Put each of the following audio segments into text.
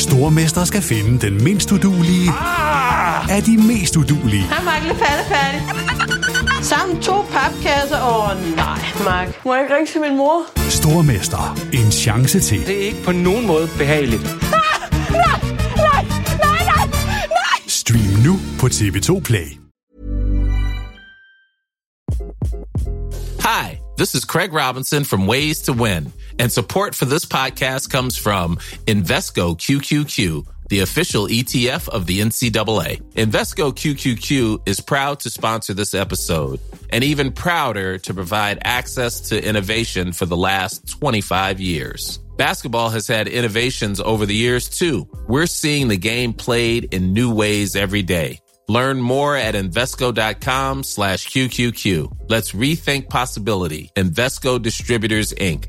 Stormester skal finde den mindst udulige Ah! af de mest udulige. Hej, Mark. Lidt færdig. Sammen to papkasser. Åh, oh, nej, Mark. Må jeg ikke ringe til min mor? Stormester. En chance til. Det er ikke på nogen måde behageligt. Stream nu på TV2 Play. Hi, this is Craig Robinson from Ways to Win, and support for this podcast comes from Invesco QQQ, the official ETF of the NCAA. Invesco QQQ is proud to sponsor this episode, and even prouder to provide access to innovation for the last 25 years. Basketball has had innovations over the years too. We're seeing the game played in new ways every day. Learn more at Invesco.com slash QQQ. Let's rethink possibility. Invesco Distributors, Inc.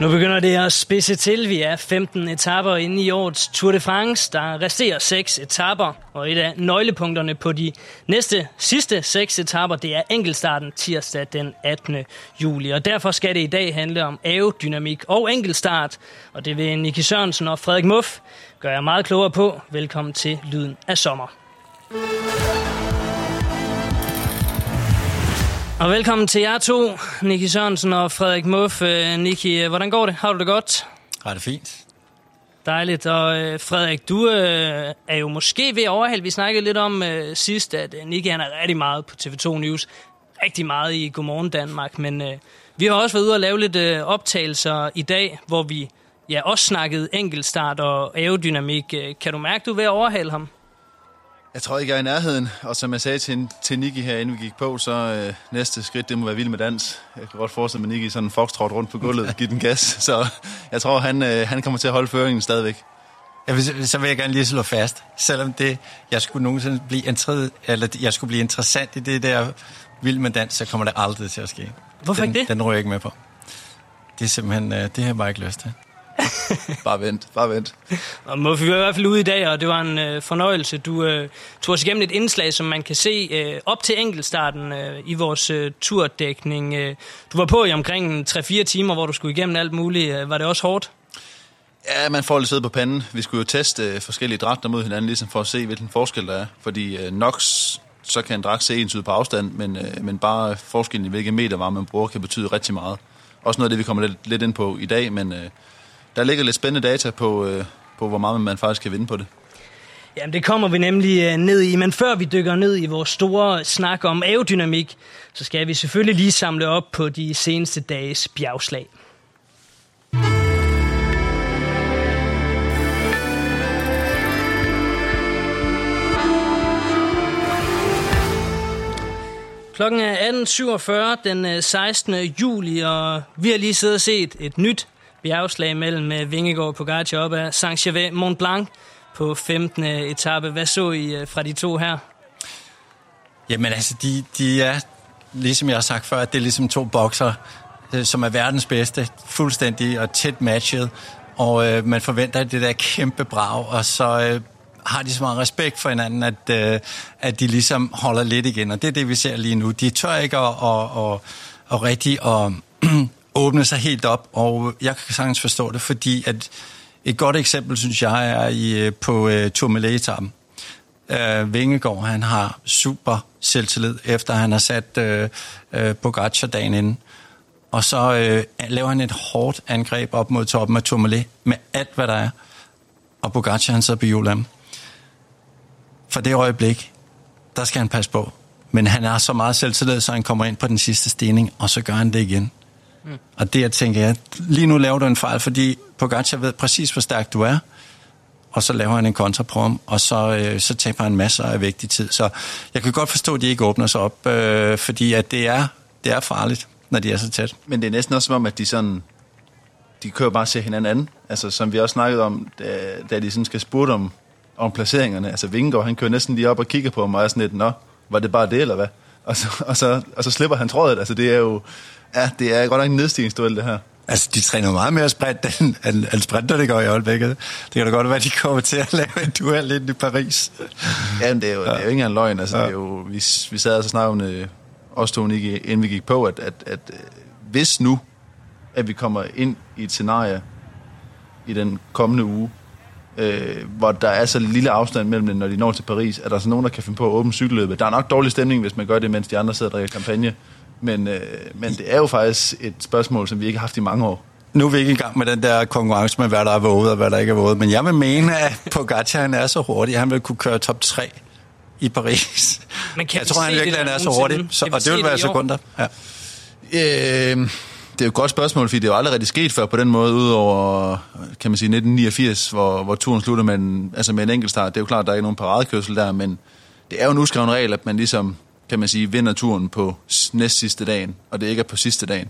Nu begynder det at spidse til. Vi er 15 etaper inde i årets Tour de France. Der resterer 6 etaper, og et af nøglepunkterne på de næste sidste 6 etaper, det er enkeltstarten tirsdag den 18. juli. Og derfor skal det i dag handle om aerodynamik og enkeltstart, og det vil Nicky Sørensen og Frederik Muff gøre jer meget klogere på. Velkommen til Lyden af Sommer. Og velkommen til jer to, Nicky Sørensen og Frederik Muff. Øh, Nicky, øh, hvordan går det? Har du det godt? Har det fint. Dejligt. Og øh, Frederik, du øh, er jo måske ved at overhælde. Vi snakkede lidt om øh, sidst, at øh, Nicky han er rigtig meget på TV2 News. Rigtig meget i Godmorgen Danmark. Men øh, vi har også været ude og lave lidt øh, optagelser i dag, hvor vi ja, også snakkede enkeltstart og aerodynamik. Kan du mærke, du er ved at overhale ham? Jeg tror ikke, jeg er i nærheden, og som jeg sagde til, til Nicky her, inden vi gik på, så øh, næste skridt, det må være vild med dans. Jeg kan godt forestille mig, at Nicky sådan en foxtrot rundt på gulvet og give den gas, så jeg tror, han, øh, han kommer til at holde føringen stadigvæk. Jeg vil, så vil jeg gerne lige slå fast, selvom det, jeg skulle nogensinde blive inter, eller jeg skulle blive interessant i det der vild med dans, så kommer det aldrig til at ske. Hvorfor den, ikke det? Den rører jeg ikke med på. Det er simpelthen, øh, det har jeg bare ikke lyst til. bare vent, bare vent. Og må vi i hvert fald ude i dag, og det var en øh, fornøjelse. Du øh, tog os igennem et indslag, som man kan se øh, op til enkeltstarten øh, i vores øh, turdækning. Øh, du var på i omkring 3-4 timer, hvor du skulle igennem alt muligt. Øh, var det også hårdt? Ja, man får lidt sæde på panden. Vi skulle jo teste øh, forskellige dragter mod hinanden, ligesom for at se, hvilken forskel der er. Fordi øh, Nox, så kan en dragt se ens ud på afstand, men, øh, men bare forskellen i hvilke meter var man bruger, kan betyde rigtig meget. Også noget af det, vi kommer lidt, lidt ind på i dag, men øh, der ligger lidt spændende data på, øh, på, hvor meget man faktisk kan vinde på det. Jamen, det kommer vi nemlig øh, ned i. Men før vi dykker ned i vores store snak om aerodynamik, så skal vi selvfølgelig lige samle op på de seneste dages bjergslag. Klokken er 18.47 den øh, 16. juli, og vi har lige siddet og set et nyt bjergslag mellem øh, Vingegaard på Pogacar op ad Saint-Gervais Mont Blanc på 15. etape. Hvad så I øh, fra de to her? Jamen altså, de, de er, ligesom jeg har sagt før, at det er ligesom to bokser, øh, som er verdens bedste, fuldstændig og tæt matchet, og øh, man forventer det der kæmpe brag, og så øh, har de så meget respekt for hinanden, at, øh, at de ligesom holder lidt igen, og det er det, vi ser lige nu. De tør ikke at, at, at, at rigtig at åbne sig helt op, og jeg kan sagtens forstå det, fordi at et godt eksempel, synes jeg, er i, øh, på øh, uh, Tourmalet-etappen, Øh, Vingegaard, han har super selvtillid, efter han har sat øh, øh, Pogacar dagen inden. Og så øh, laver han et hårdt angreb op mod toppen af Tourmalet, med alt, hvad der er. Og Pogacar, han sidder på hjulet For det øjeblik, der skal han passe på. Men han er så meget selvtillid, så han kommer ind på den sidste stigning, og så gør han det igen. Mm. Og det, jeg tænker, jeg, lige nu laver du en fejl, fordi Pogacar ved præcis, hvor stærk du er, og så laver han en kontraprom, og så, øh, så taber han masser af vigtig tid. Så jeg kan godt forstå, at de ikke åbner sig op, øh, fordi at det, er, det er farligt, når de er så tæt. Men det er næsten også som om, at de sådan de kører bare se hinanden anden. Altså, som vi også snakkede om, da, da de sådan skal spurgte om, om placeringerne. Altså, Vingegaard, han kører næsten lige op og kigger på mig og er sådan lidt, nå, var det bare det, eller hvad? Og så, og så, og så slipper han trådet. Altså, det er jo, ja, det er godt nok en nedstigningsduel, det her. Altså, de træner meget mere sprint, end, end, end sprinter, det går i øjeblikket. Det kan da godt være, at de kommer til at lave en duel lidt i Paris. Ja, men det er jo, ja. det er jo ikke engang løgn. Altså, ja. det er jo, vi, vi sad og så snakkede om det, også to, inden vi gik på, at, at, at øh, hvis nu, at vi kommer ind i et scenarie i den kommende uge, øh, hvor der er så lille afstand mellem dem, når de når til Paris, at der er så nogen, der kan finde på at åbne cykelløbet. Der er nok dårlig stemning, hvis man gør det, mens de andre sidder og drikker kampagne. Men, øh, men det er jo faktisk et spørgsmål, som vi ikke har haft i mange år. Nu er vi ikke i gang med den der konkurrence med, hvad der er våget og hvad der ikke er våget. Men jeg vil mene, at Pogacar han er så hurtig, at han vil kunne køre top 3 i Paris. Men kan jeg tror, han virkelig han er så hurtig. Så, og det vil være sekunder. Ja. Øh, det er jo et godt spørgsmål, fordi det er jo aldrig rigtig sket før på den måde, udover, kan man sige, 1989, hvor, hvor turen slutter med en, altså med en enkelt start. Det er jo klart, at der er ikke nogen paradekørsel der, men det er jo en uskreven regel, at man ligesom, kan man sige, vinder turen på næst sidste dagen, og det ikke er på sidste dagen.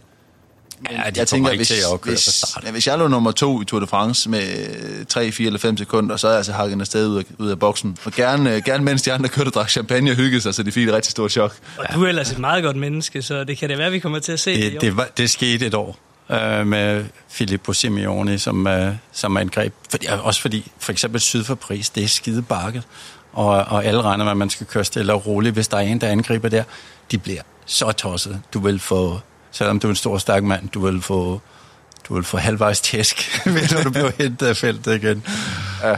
Ja, de jeg tænker, hvis, til at køre hvis, ja, hvis jeg lå nummer to i Tour de France med 3, 4 eller 5 sekunder, så er jeg altså hakket afsted ud af, ud af boksen. Og gerne, gerne mens de andre kørte og drak champagne og hyggede sig, så de fik et rigtig stort chok. Og du er ellers et meget godt menneske, så det kan det være, vi kommer til at se det, det, det, var, det skete et år øh, med Filippo Simeone som, øh, som angreb. Fordi, også fordi, for eksempel syd for Paris, det er skide bakket. Og, og alle regner med, at man skal køre stille og roligt. Hvis der er en, der angriber der, de bliver så tosset. Du vil få selvom du er en stor, stærk mand, du vil få, du vil få halvvejs tæsk, når du bliver hentet af feltet igen. Ja.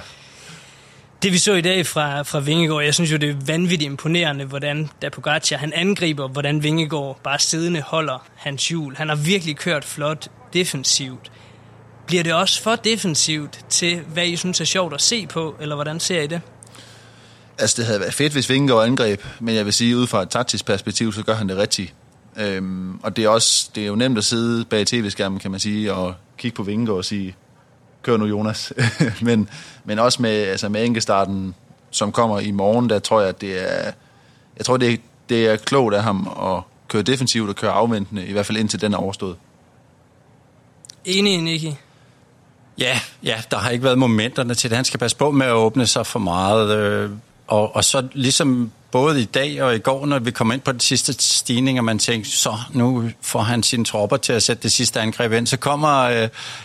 Det vi så i dag fra, fra Vingegaard, jeg synes jo, det er vanvittigt imponerende, hvordan da Pogacar, han angriber, hvordan Vingegaard bare siddende holder hans hjul. Han har virkelig kørt flot defensivt. Bliver det også for defensivt til, hvad I synes er sjovt at se på, eller hvordan ser I det? Altså, det havde været fedt, hvis Vingegaard angreb, men jeg vil sige, ud fra et taktisk perspektiv, så gør han det rigtigt. Øhm, og det er, også, det er jo nemt at sidde bag tv-skærmen, kan man sige, og kigge på Vingegaard og sige, kør nu Jonas. men, men også med, altså med enkestarten, som kommer i morgen, der tror jeg, at det er, jeg tror, det er, det er klogt af ham at køre defensivt og køre afventende, i hvert fald indtil den er overstået. Enig, Nicky. Ja, ja, der har ikke været momenterne til det. Han skal passe på med at åbne sig for meget. Og, og så ligesom både i dag og i går, når vi kom ind på den sidste stigning, og man tænkte, så nu får han sine tropper til at sætte det sidste angreb ind. Så kommer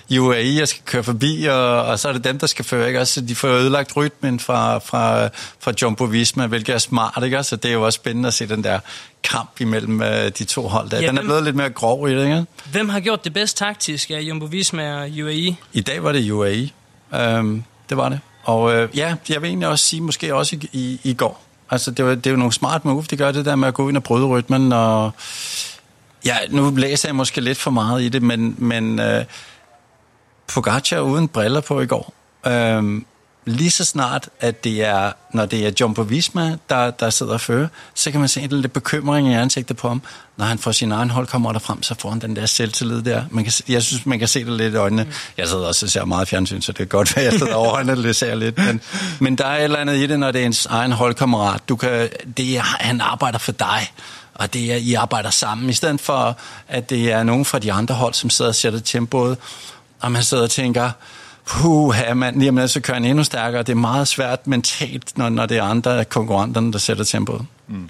øh, UAE og skal køre forbi, og, og så er det dem, der skal føre. Ikke? Altså, de får ødelagt rytmen fra, fra, fra Jumbo Visma, hvilket er smart. Ikke? Så det er jo også spændende at se den der kamp imellem øh, de to hold. Der. Ja, den er blevet lidt mere grov i det. Ikke? Hvem har gjort det bedst taktisk af Jumbo Visma og UAE? I dag var det UAE. Øhm, det var det. Og øh, ja, jeg vil egentlig også sige, måske også i, i, i går, Altså, det, var, det er jo nogle smart move, det gør det der med at gå ind og bryde rytmen, og ja, nu læser jeg måske lidt for meget i det, men, men øh, Pogacar uden briller på i går, øh, lige så snart, at det er, når det er Jumbo Visma, der, der sidder og fører, så kan man se en lidt bekymring i ansigtet på ham. Når han får sin egen holdkammerater frem, så får han den der selvtillid der. Man kan, jeg synes, man kan se det lidt i øjnene. Mm. Jeg sidder også og ser meget fjernsyn, så det er godt, at jeg sidder over og det ser lidt. Men, men der er et eller andet i det, når det er ens egen holdkammerat. Du kan, det er, han arbejder for dig og det er, I arbejder sammen, i stedet for, at det er nogen fra de andre hold, som sidder og sætter tempoet, og man sidder og tænker, puh, om lidt, så kører han endnu stærkere. Det er meget svært mentalt, når, når det er andre af konkurrenterne, der sætter tempoet. Mm.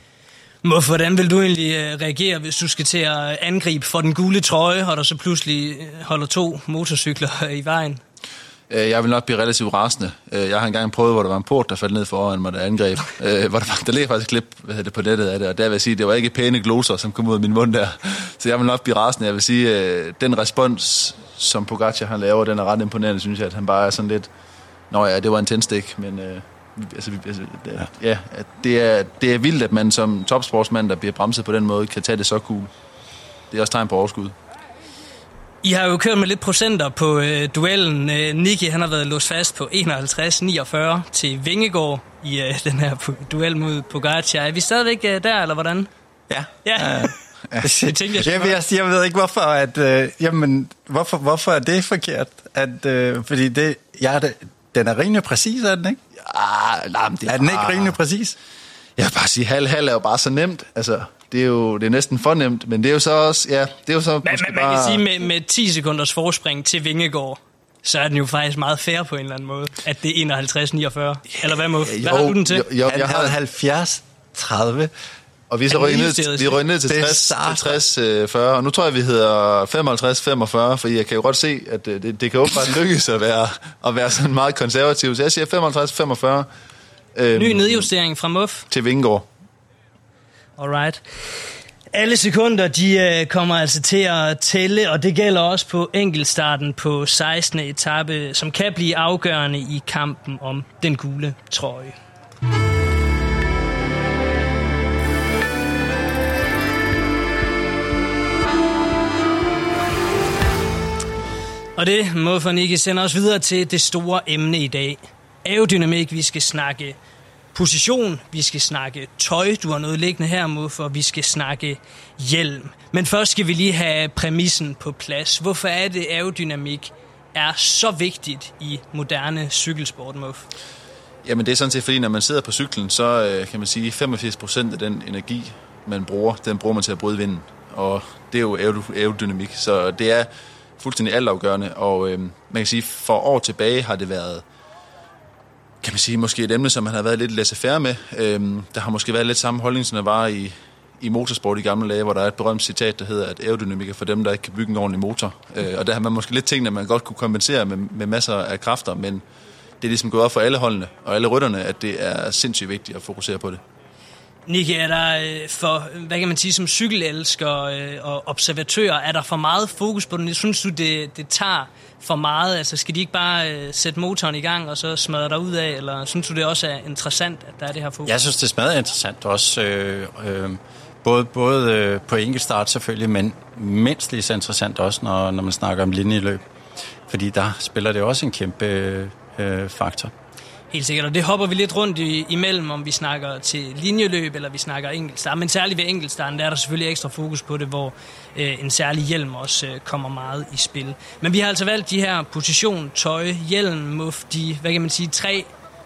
Hvordan vil du egentlig øh, reagere, hvis du skal til at angribe for den gule trøje, og der så pludselig øh, holder to motorcykler i vejen? Øh, jeg vil nok blive relativt rasende. Jeg har engang prøvet, hvor der var en port, der faldt ned foran mig, der angreb. hvor der, var, der ligger faktisk et klip hvad det, på nettet af det, og der vil jeg sige, at det var ikke pæne gloser, som kom ud af min mund der. Så jeg vil nok blive rasende. Jeg vil sige, at den respons, som Pogacar han laver, den er ret imponerende, synes jeg, at han bare er sådan lidt, nå ja, det var en tændstik, men, øh, altså, vi, altså det, ja. ja at det, er, det er vildt, at man som topsportsmand, der bliver bremset på den måde, kan tage det så cool. Det er også tegn på overskud. I har jo kørt med lidt procenter på øh, duellen. Øh, Nicky han har været låst fast på 51-49 til Vingegård i øh, den her duel mod Pogacar. Er vi stadigvæk øh, der, eller hvordan? Ja. Ja. Uh, jeg, tænkte, jeg, jeg, jeg, jeg ved ikke, hvorfor, at, øh, jamen, hvorfor, hvorfor er det forkert? At, øh, fordi det, ja, det, den er rimelig præcis, er den ikke? Ja, nej, men det er, er den ikke rimelig præcis? Jeg vil bare sige, halv-halv er jo bare så nemt. Altså, det er jo det er næsten for nemt, men det er jo så også, ja, det er jo så men, man, man bare... kan sige, med, med 10 sekunders forspring til Vingegård, så er den jo faktisk meget fair på en eller anden måde, at det er 51-49. Eller hvad, Muff? Hvad jo, har du den til? Jo, jo, jeg har 70 30. Og vi er så røget ned, til, vi er ned til 60, 60 40, og nu tror jeg, vi hedder 55, 45, for jeg kan jo godt se, at det, det, det kan åbenbart lykkes at være, at være sådan meget konservativ. Så jeg siger 55, 45. Øhm, Ny nedjustering fra Muff. Til Vingård. Alright. Alle sekunder, de øh, kommer altså til at tælle, og det gælder også på enkeltstarten på 16. etape, som kan blive afgørende i kampen om den gule trøje. Og det må for Nicky sende os videre til det store emne i dag. Aerodynamik, vi skal snakke position, vi skal snakke tøj, du har noget liggende her, mod for vi skal snakke hjelm. Men først skal vi lige have præmissen på plads. Hvorfor er det aerodynamik er så vigtigt i moderne cykelsport, Muff? Jamen det er sådan set fordi, når man sidder på cyklen, så øh, kan man sige, 85% af den energi, man bruger, den bruger man til at bryde vinden. Og det er jo aerodynamik, så det er fuldstændig altafgørende. Og øh, man kan sige, for år tilbage har det været kan man sige, måske et emne, som man har været lidt laissez med. Øhm, der har måske været lidt samme holdning, som der var i, i motorsport i gamle dage, hvor der er et berømt citat, der hedder, at aerodynamik er for dem, der ikke kan bygge en ordentlig motor. Øh, og der har man måske lidt tænkt, at man godt kunne kompensere med, med masser af kræfter, men det er ligesom gået op for alle holdene og alle rytterne, at det er sindssygt vigtigt at fokusere på det. Nick, er der øh, for, hvad kan man sige, som cykelelsker øh, og observatør, er der for meget fokus på det? Synes du, det, det tager for meget? Altså, skal de ikke bare øh, sætte motoren i gang, og så smadre der ud af? Eller synes du, det også er interessant, at der er det her fokus? Jeg synes, det er smadret interessant også. Øh, øh, både både øh, på enkeltstart selvfølgelig, men mindst lige så interessant også, når, når man snakker om linjeløb. Fordi der spiller det også en kæmpe øh, øh faktor. Helt sikkert, og det hopper vi lidt rundt i, imellem, om vi snakker til linjeløb, eller vi snakker enkeltstart. Men særligt ved enkeltstarten, der er der selvfølgelig ekstra fokus på det, hvor øh, en særlig hjelm også øh, kommer meget i spil. Men vi har altså valgt de her position, tøj, hjelm, muff, de, hvad kan man sige, tre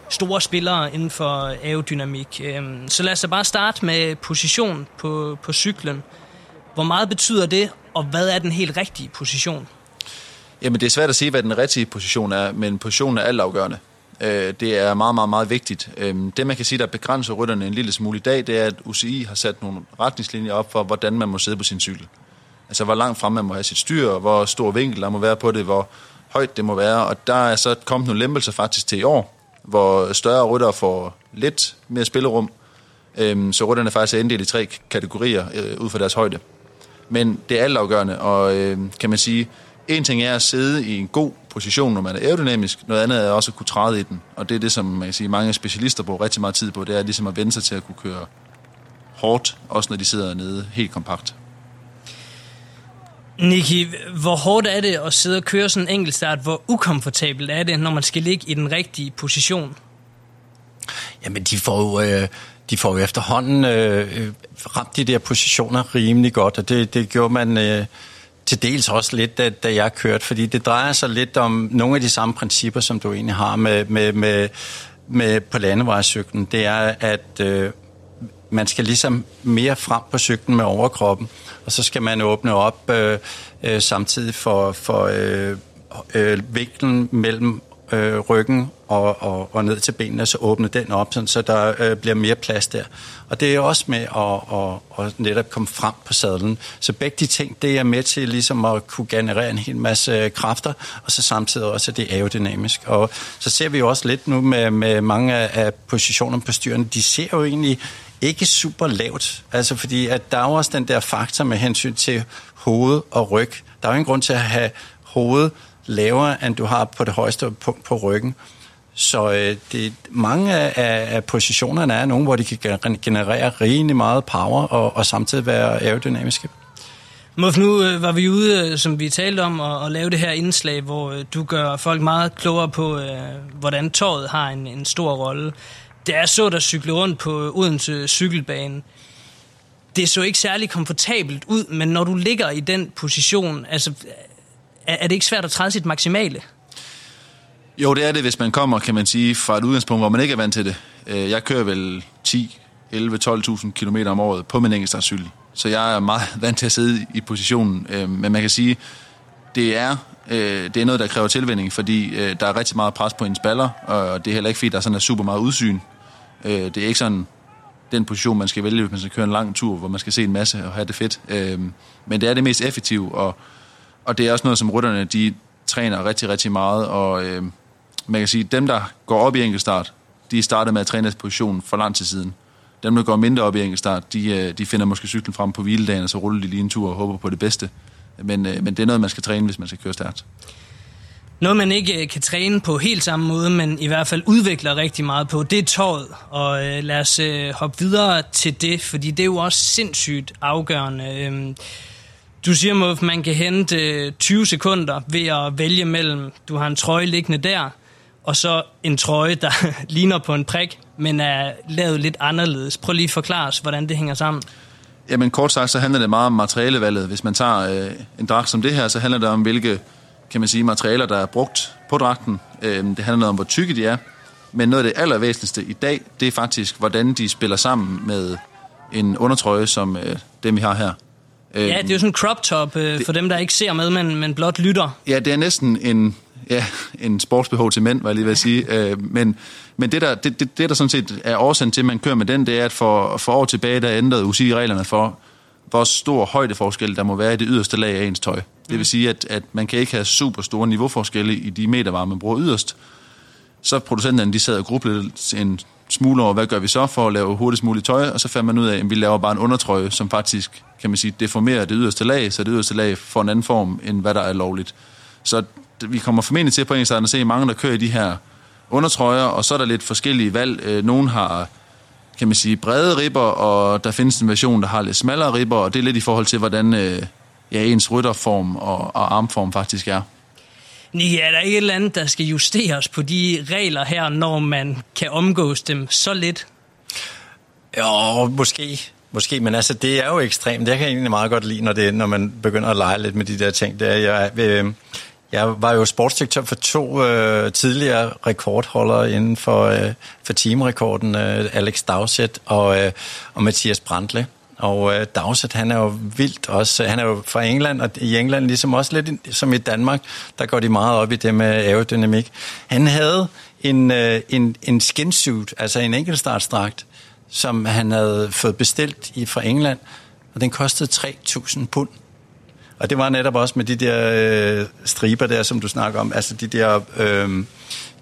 store spillere inden for øh, aerodynamik. Øh, så lad os da bare starte med position på, på cyklen. Hvor meget betyder det, og hvad er den helt rigtige position? Jamen, det er svært at sige, hvad den rigtige position er, men positionen er altafgørende. Øh, det er meget, meget, meget vigtigt. Øh, det, man kan sige, der begrænser rytterne en lille smule i dag, det er, at UCI har sat nogle retningslinjer op for, hvordan man må sidde på sin cykel. Altså, hvor langt frem man må have sit styr, hvor stor vinkel der må være på det, hvor højt det må være. Og der er så kommet nogle lempelser faktisk til i år, hvor større rytter får lidt mere spillerum, øh, så rytterne faktisk er inddelt i tre kategorier øh, ud fra deres højde. Men det er altafgørende, og øhm, kan man sige, en ting er at sidde i en god position, når man er aerodynamisk. Noget andet er også at kunne træde i den. Og det er det, som man kan sige, mange specialister bruger rigtig meget tid på. Det er ligesom at vende sig til at kunne køre hårdt, også når de sidder nede helt kompakt. Niki, hvor hårdt er det at sidde og køre sådan en enkeltstart? Hvor ukomfortabelt er det, når man skal ligge i den rigtige position? Jamen, de får jo, øh, de får jo efterhånden øh, ramt de der positioner rimelig godt, og det, det gjorde man... Øh, til dels også lidt, da, da jeg kørte, fordi det drejer sig lidt om nogle af de samme principper, som du egentlig har med, med, med, med på landevejscyklen. Det er, at øh, man skal ligesom mere frem på cyklen med overkroppen, og så skal man åbne op øh, øh, samtidig for, for øh, øh, vinklen mellem øh, ryggen og, og, og ned til benene, så åbne den op, sådan, så der øh, bliver mere plads der. Og det er også med at, at, at netop komme frem på sadlen. Så begge de ting, det er med til ligesom at kunne generere en hel masse øh, kræfter, og så samtidig også, at det er aerodynamisk. Og så ser vi jo også lidt nu med, med mange af positionerne på styrene, de ser jo egentlig ikke super lavt. Altså fordi, at der er også den der faktor med hensyn til hoved og ryg. Der er jo ingen grund til at have hoved lavere, end du har på det højeste punkt på ryggen. Så øh, det, mange af, af positionerne er nogle, hvor de kan generere rigtig meget power og, og samtidig være aerodynamiske. Muff, nu øh, var vi ude, øh, som vi talte om, og, og lave det her indslag, hvor øh, du gør folk meget klogere på, øh, hvordan tåret har en, en stor rolle. Det er så, der cykle rundt på Odense cykelbane. Det så ikke særlig komfortabelt ud, men når du ligger i den position, altså, er, er det ikke svært at træde sit maksimale? Jo, det er det, hvis man kommer, kan man sige, fra et udgangspunkt, hvor man ikke er vant til det. Øh, jeg kører vel 10, 11, 12.000 km om året på min enkeltstartscykel. Så jeg er meget vant til at sidde i positionen. Øh, men man kan sige, det er, øh, det er noget, der kræver tilvænding, fordi der er rigtig meget pres på ens baller, og det er heller ikke, fordi der sådan er super meget udsyn. Det er ikke sådan den position, man skal vælge, hvis man skal køre en lang tur, hvor man skal se en masse og have det fedt. Men det er det mest effektive, og, og det er også noget, som rytterne, de træner rigtig, rigtig meget, og øh, man kan sige, dem, der går op i enkeltstart, de startede med at træne position for lang tid siden. Dem, der går mindre op i enkeltstart, de, øh, de finder måske cyklen frem på hviledagen, og så ruller de lige en tur og håber på det bedste. Men, øh, men det er noget, man skal træne, hvis man skal køre stærkt. Noget, man ikke øh, kan træne på helt samme måde, men i hvert fald udvikler rigtig meget på, det er tåret. Og øh, lad os øh, hoppe videre til det, fordi det er jo også sindssygt afgørende. Øh, du siger, at man kan hente øh, 20 sekunder ved at vælge mellem, du har en trøje liggende der, og så en trøje, der ligner på en prik, men er lavet lidt anderledes. Prøv lige at forklare os, hvordan det hænger sammen. Jamen kort sagt, så handler det meget om materialevalget. Hvis man tager øh, en dragt som det her, så handler det om, hvilke kan man sige, materialer, der er brugt på dragten. Øh, det handler noget om, hvor tykke de er. Men noget af det allervæsentligste i dag, det er faktisk, hvordan de spiller sammen med en undertrøje, som øh, dem vi har her. Ja, det er jo sådan en crop top øh, for dem, der ikke ser med, men, men blot lytter. Ja, det er næsten en, ja, en sportsbehov til mænd, var jeg lige ved at sige. Øh, men men det der, det, det, det, der sådan set er årsagen til, at man kører med den, det er, at for, for år tilbage, der ændrede UCI reglerne for, hvor stor højdeforskel der må være i det yderste lag af ens tøj. Det vil mm. sige, at, at man kan ikke have super store niveauforskelle i de metervarer, man bruger yderst. Så producenterne, de sad og grublede en smule over, hvad gør vi så for at lave hurtigst muligt tøj, og så fandt man ud af, at vi laver bare en undertrøje, som faktisk, kan man sige, deformerer det yderste lag, så det yderste lag får en anden form, end hvad der er lovligt. Så vi kommer formentlig til på en at se mange, der kører i de her undertrøjer, og så er der lidt forskellige valg. Øh, nogle har kan man sige, brede ribber, og der findes en version, der har lidt smallere ribber, og det er lidt i forhold til, hvordan øh, ja, ens rytterform og, og armform faktisk er. Nika, er der ikke et eller andet, der skal justeres på de regler her, når man kan omgås dem så lidt? Jo, måske. Måske, men altså, det er jo ekstremt. Det kan jeg egentlig meget godt lide, når, det, når man begynder at lege lidt med de der ting. Det er, jeg, øh, jeg var jo sportsdirektør for to øh, tidligere rekordholdere inden for, øh, for teamrekorden, øh, Alex Dowsett og, øh, og Mathias Brandle. Og øh, Dowsett, han er jo vildt også. Han er jo fra England, og i England ligesom også lidt som i Danmark, der går de meget op i det med aerodynamik. Han havde en, øh, en, en skinsuit, altså en enkeltstartsdragt, som han havde fået bestilt i, fra England, og den kostede 3.000 pund. Og det var netop også med de der øh, striber der, som du snakker om, altså de der, øh,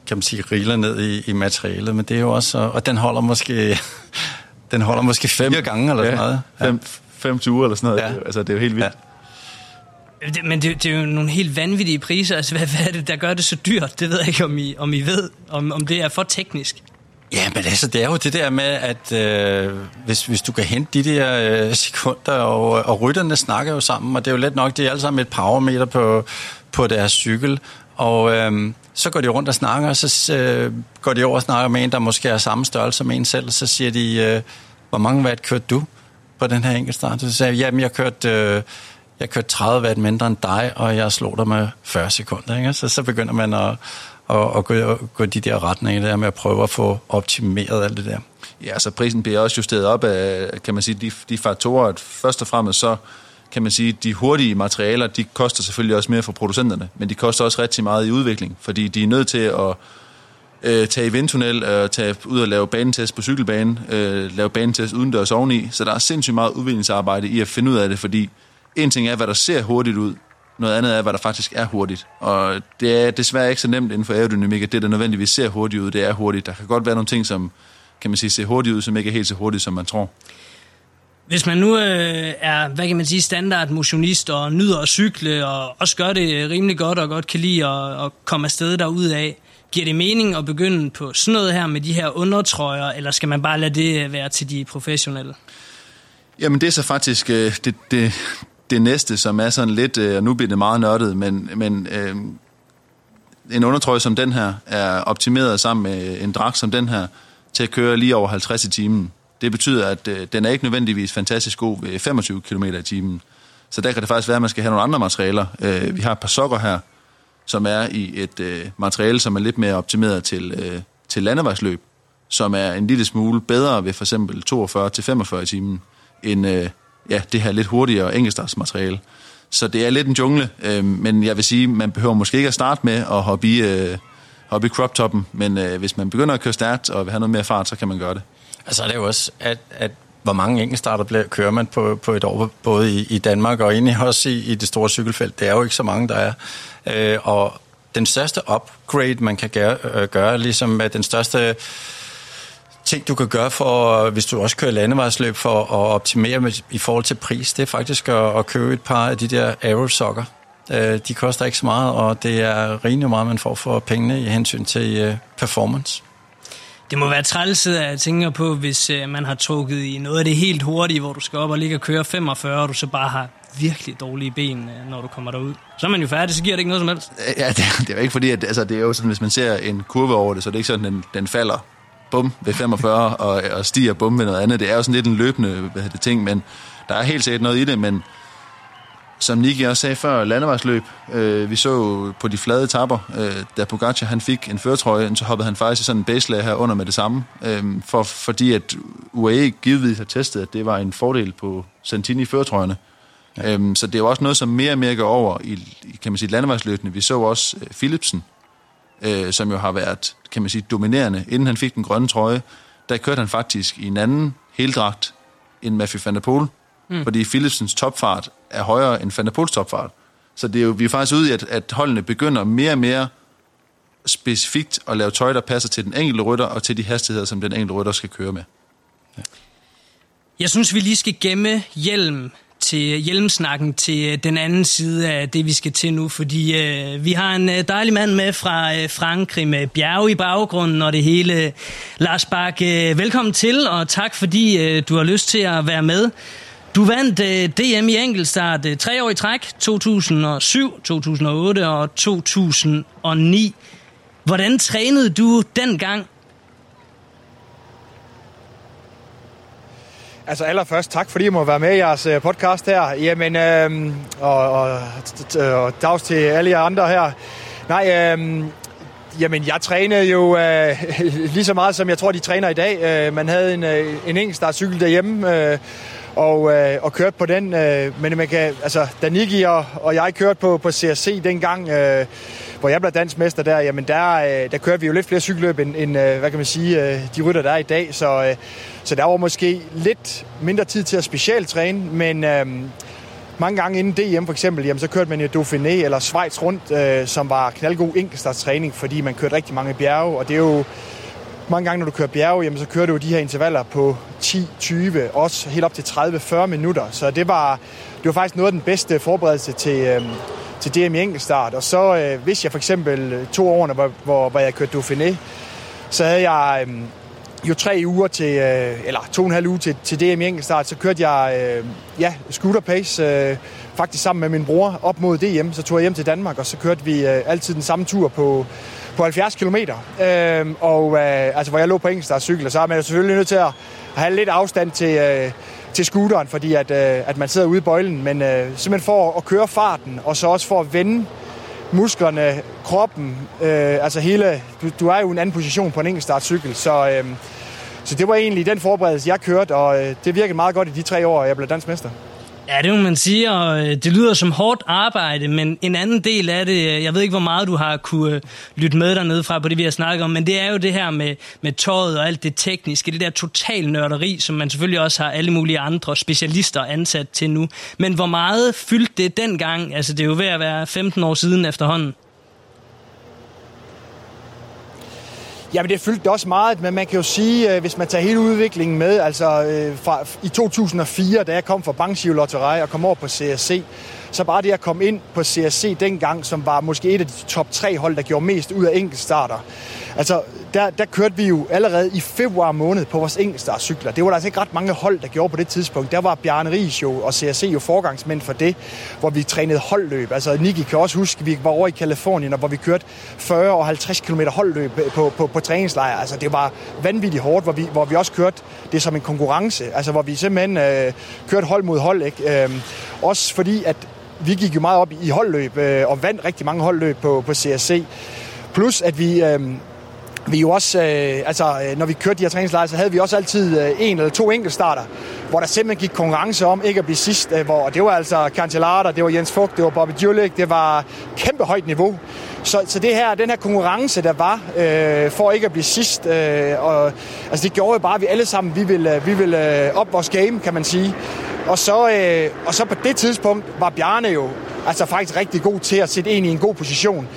kan man sige, riler ned i, i materialet, men det er jo også, og den holder måske, den holder måske fire fem, gange eller ja, sådan noget. Ja. Fem, fem uger eller sådan noget, ja. altså det er jo helt vildt. Ja. Men det, det er jo nogle helt vanvittige priser. Altså, hvad, hvad er det, der gør det så dyrt? Det ved jeg ikke, om I, om I ved, om, om det er for teknisk. Ja, men altså, det er jo det der med, at øh, hvis, hvis du kan hente de der øh, sekunder, og, og rytterne snakker jo sammen, og det er jo let nok, det er alle sammen et powermeter på, på deres cykel, og øh, så går de rundt og snakker, og så øh, går de over og snakker med en, der måske er samme størrelse som en selv, og så siger de, øh, hvor mange watt kørte du på den her enkeltstart? Så siger jeg, jamen jeg kørte... Øh, jeg kørte 30 watt mindre end dig, og jeg slog dig med 40 sekunder. Ikke? Så, så begynder man at, og, og gå, gå de der retninger der med at prøve at få optimeret alt det der. Ja, så prisen bliver også justeret op af, kan man sige, de, de faktorer, at først og fremmest så kan man sige, de hurtige materialer, de koster selvfølgelig også mere for producenterne, men de koster også rigtig meget i udvikling, fordi de er nødt til at øh, tage i vindtunnel, øh, tage ud og lave banetest på cykelbanen, øh, lave banetest udendørs oveni, så der er sindssygt meget udviklingsarbejde i at finde ud af det, fordi en ting er, hvad der ser hurtigt ud, noget andet er, hvad der faktisk er hurtigt. Og det er desværre ikke så nemt inden for aerodynamik, at det, der nødvendigvis ser hurtigt ud, det er hurtigt. Der kan godt være nogle ting, som kan man sige, ser hurtigt ud, som ikke er helt så hurtigt, som man tror. Hvis man nu øh, er, hvad kan man sige, standard motionist og nyder at cykle og også gør det rimelig godt og godt kan lide at, at komme afsted derud af, Giver det mening at begynde på sådan noget her med de her undertrøjer, eller skal man bare lade det være til de professionelle? Jamen det er så faktisk øh, det, det, det næste, som er sådan lidt, øh, og nu bliver det meget nørdet, men, men øh, en undertrøje som den her er optimeret sammen med en dragt som den her til at køre lige over 50 i timen. Det betyder, at øh, den er ikke nødvendigvis fantastisk god ved 25 km i timen. Så der kan det faktisk være, at man skal have nogle andre materialer. Øh, vi har et par sokker her, som er i et øh, materiale, som er lidt mere optimeret til, øh, til landevejsløb, som er en lille smule bedre ved for eksempel 42-45 i timen, end øh, ja, det her lidt hurtigere enkeltstartsmateriale. Så det er lidt en jungle, øh, men jeg vil sige, man behøver måske ikke at starte med at hoppe i, øh, hoppe i crop-toppen, men øh, hvis man begynder at køre stærkt og vil have noget mere fart, så kan man gøre det. Altså er det jo også, at, at hvor mange enkeltstarter bliver, kører man på, på et år, både i, i Danmark og egentlig også i, i det store cykelfelt. Det er jo ikke så mange, der er. Øh, og den største upgrade, man kan gøre, øh, gøre ligesom med den største ting, du kan gøre for, hvis du også kører landevejsløb, for at optimere med, i forhold til pris, det er faktisk at, at købe et par af de der Aero-sokker. Øh, de koster ikke så meget, og det er rimelig meget, man får for pengene i hensyn til øh, performance. Det må være træls, at jeg tænker på, hvis øh, man har trukket i noget af det helt hurtige, hvor du skal op og ligge og køre 45, og du så bare har virkelig dårlige ben, når du kommer derud. Så er man jo færdig, så giver det ikke noget som helst. Ja, det, det er jo ikke fordi, at altså, det er jo sådan, hvis man ser en kurve over det, så det er ikke sådan, den, den falder bum ved 45 og, og stiger bum ved noget andet. Det er jo sådan lidt en løbende hvad det, ting, men der er helt sikkert noget i det, men som Niki også sagde før, landevejsløb. Øh, vi så på de flade tapper, øh, da Pogacar han fik en føretrøje, så hoppede han faktisk i sådan en baselag her under med det samme, øh, for, fordi at UAE givetvis har testet, at det var en fordel på Santini føretrøjerne. Ja. Øh, så det er jo også noget, som mere og mere går over i, kan man sige, landevejsløbene. Vi så også øh, Philipsen, øh, som jo har været, kan man sige, dominerende. Inden han fik den grønne trøje, der kørte han faktisk i en anden heldragt end Matthew van der Poel, mm. fordi Philipsens topfart er højere end Van der Poels topfart. Så det er jo, vi er faktisk ude i, at, at holdene begynder mere og mere specifikt at lave tøj, der passer til den enkelte rytter og til de hastigheder, som den enkelte rytter skal køre med. Ja. Jeg synes, vi lige skal gemme hjelm til hjelmsnakken til øh, den anden side af det, vi skal til nu, fordi øh, vi har en øh, dejlig mand med fra øh, Frankrig med bjerge i baggrunden og det hele. Lars Bak, øh, velkommen til, og tak fordi øh, du har lyst til at være med. Du vandt øh, DM i enkeltstart øh, tre år i træk, 2007, 2008 og 2009. Hvordan trænede du dengang? Altså allerførst tak, fordi jeg må være med i jeres øh, podcast her. Jamen, øh, og, og, og dags til alle jer andre her. Nej, øh, jamen jeg trænede jo øh, lige så meget, som jeg tror, de træner i dag. Øh, man havde en, øh, en enkeltstartcykel derhjemme, øh, og, øh, og kørte på den. Øh, men man kan, altså, da Niki og, og jeg kørte på, på CRC dengang, øh, hvor jeg blev dansmester der, jamen der, øh, der kørte vi jo lidt flere cykelløb end, end øh, hvad kan man sige, øh, de rytter, der er i dag. Så, så der var måske lidt mindre tid til at specialtræne, men... Øhm, mange gange inden DM for eksempel, jamen, så kørte man jo Dauphiné eller Schweiz rundt, øh, som var knaldgod enkeltstartstræning, fordi man kørte rigtig mange bjerge, og det er jo mange gange, når du kører bjerge, jamen, så kører du jo de her intervaller på 10, 20, også helt op til 30-40 minutter. Så det var, det var faktisk noget af den bedste forberedelse til, øh, til DM i enkeltstart. Og så øh, hvis jeg for eksempel øh, to årene, hvor, hvor, hvor jeg kørte Dauphiné, så havde jeg øh, jo tre uger til, øh, eller to og en halv uge til, til DM i enkeltstart, så kørte jeg øh, ja, scooter pace, øh, faktisk sammen med min bror op mod DM. Så tog jeg hjem til Danmark, og så kørte vi øh, altid den samme tur på på 70 km. Øh, og øh, altså, hvor jeg lå på cykel, og så er man selvfølgelig nødt til at have lidt afstand til, øh, til scooteren, fordi at, øh, at man sidder ude i bøjlen. Men øh, simpelthen for at køre farten, og så også for at vende musklerne, kroppen, øh, altså hele, du, du er jo i en anden position på en enkeltstartcykel, så, øh, så det var egentlig den forberedelse, jeg kørte, og øh, det virkede meget godt i de tre år, jeg blev dansk mester. Ja, det må man sige, og øh, det lyder som hårdt arbejde, men en anden del af det, øh, jeg ved ikke, hvor meget du har kunne øh, lytte med dernede fra på det, vi har snakket om, men det er jo det her med, med tøjet og alt det tekniske, det der total nørderi, som man selvfølgelig også har alle mulige andre specialister ansat til nu. Men hvor meget fyldte det dengang? Altså, det er jo ved at være 15 år siden efterhånden. Jamen det fyldte også meget, men man kan jo sige, øh, hvis man tager hele udviklingen med, altså øh, fra, i 2004, da jeg kom fra Bankgiro Lotterej og kom over på CSC, så bare det at komme ind på CSC dengang, som var måske et af de top tre hold, der gjorde mest ud af enkeltstarter. Altså, der, der kørte vi jo allerede i februar måned på vores enkeltstartcykler. Det var der altså ikke ret mange hold, der gjorde på det tidspunkt. Der var Bjarne Ries jo og CSC jo forgangsmænd for det, hvor vi trænede holdløb. Altså, Niki kan også huske, at vi var over i Kalifornien, hvor vi kørte 40 og 50 km holdløb på, på, på træningslejr. Altså, det var vanvittigt hårdt, hvor vi, hvor vi også kørte det som en konkurrence. Altså, hvor vi simpelthen øh, kørte hold mod hold. Ikke? Øh, også fordi, at vi gik jo meget op i holdløb øh, og vandt rigtig mange holdløb på, på CSC. Plus, at vi... Øh, vi jo også, øh, altså, øh, når vi kørte de her træningslejre, så havde vi også altid øh, en eller to enkeltstarter, hvor der simpelthen gik konkurrence om ikke at blive sidst. Øh, hvor det var altså Cancellata, det var Jens Fugt, det var Bobby Julik, det var kæmpe højt niveau. Så, så det her, den her konkurrence, der var, øh, for ikke at blive sidst, øh, og, altså det gjorde jo bare, at vi alle sammen, vi ville, øh, vi ville øh, op vores game, kan man sige. Og så, øh, og så på det tidspunkt var Bjarne jo altså faktisk rigtig god til at sætte en i en god position.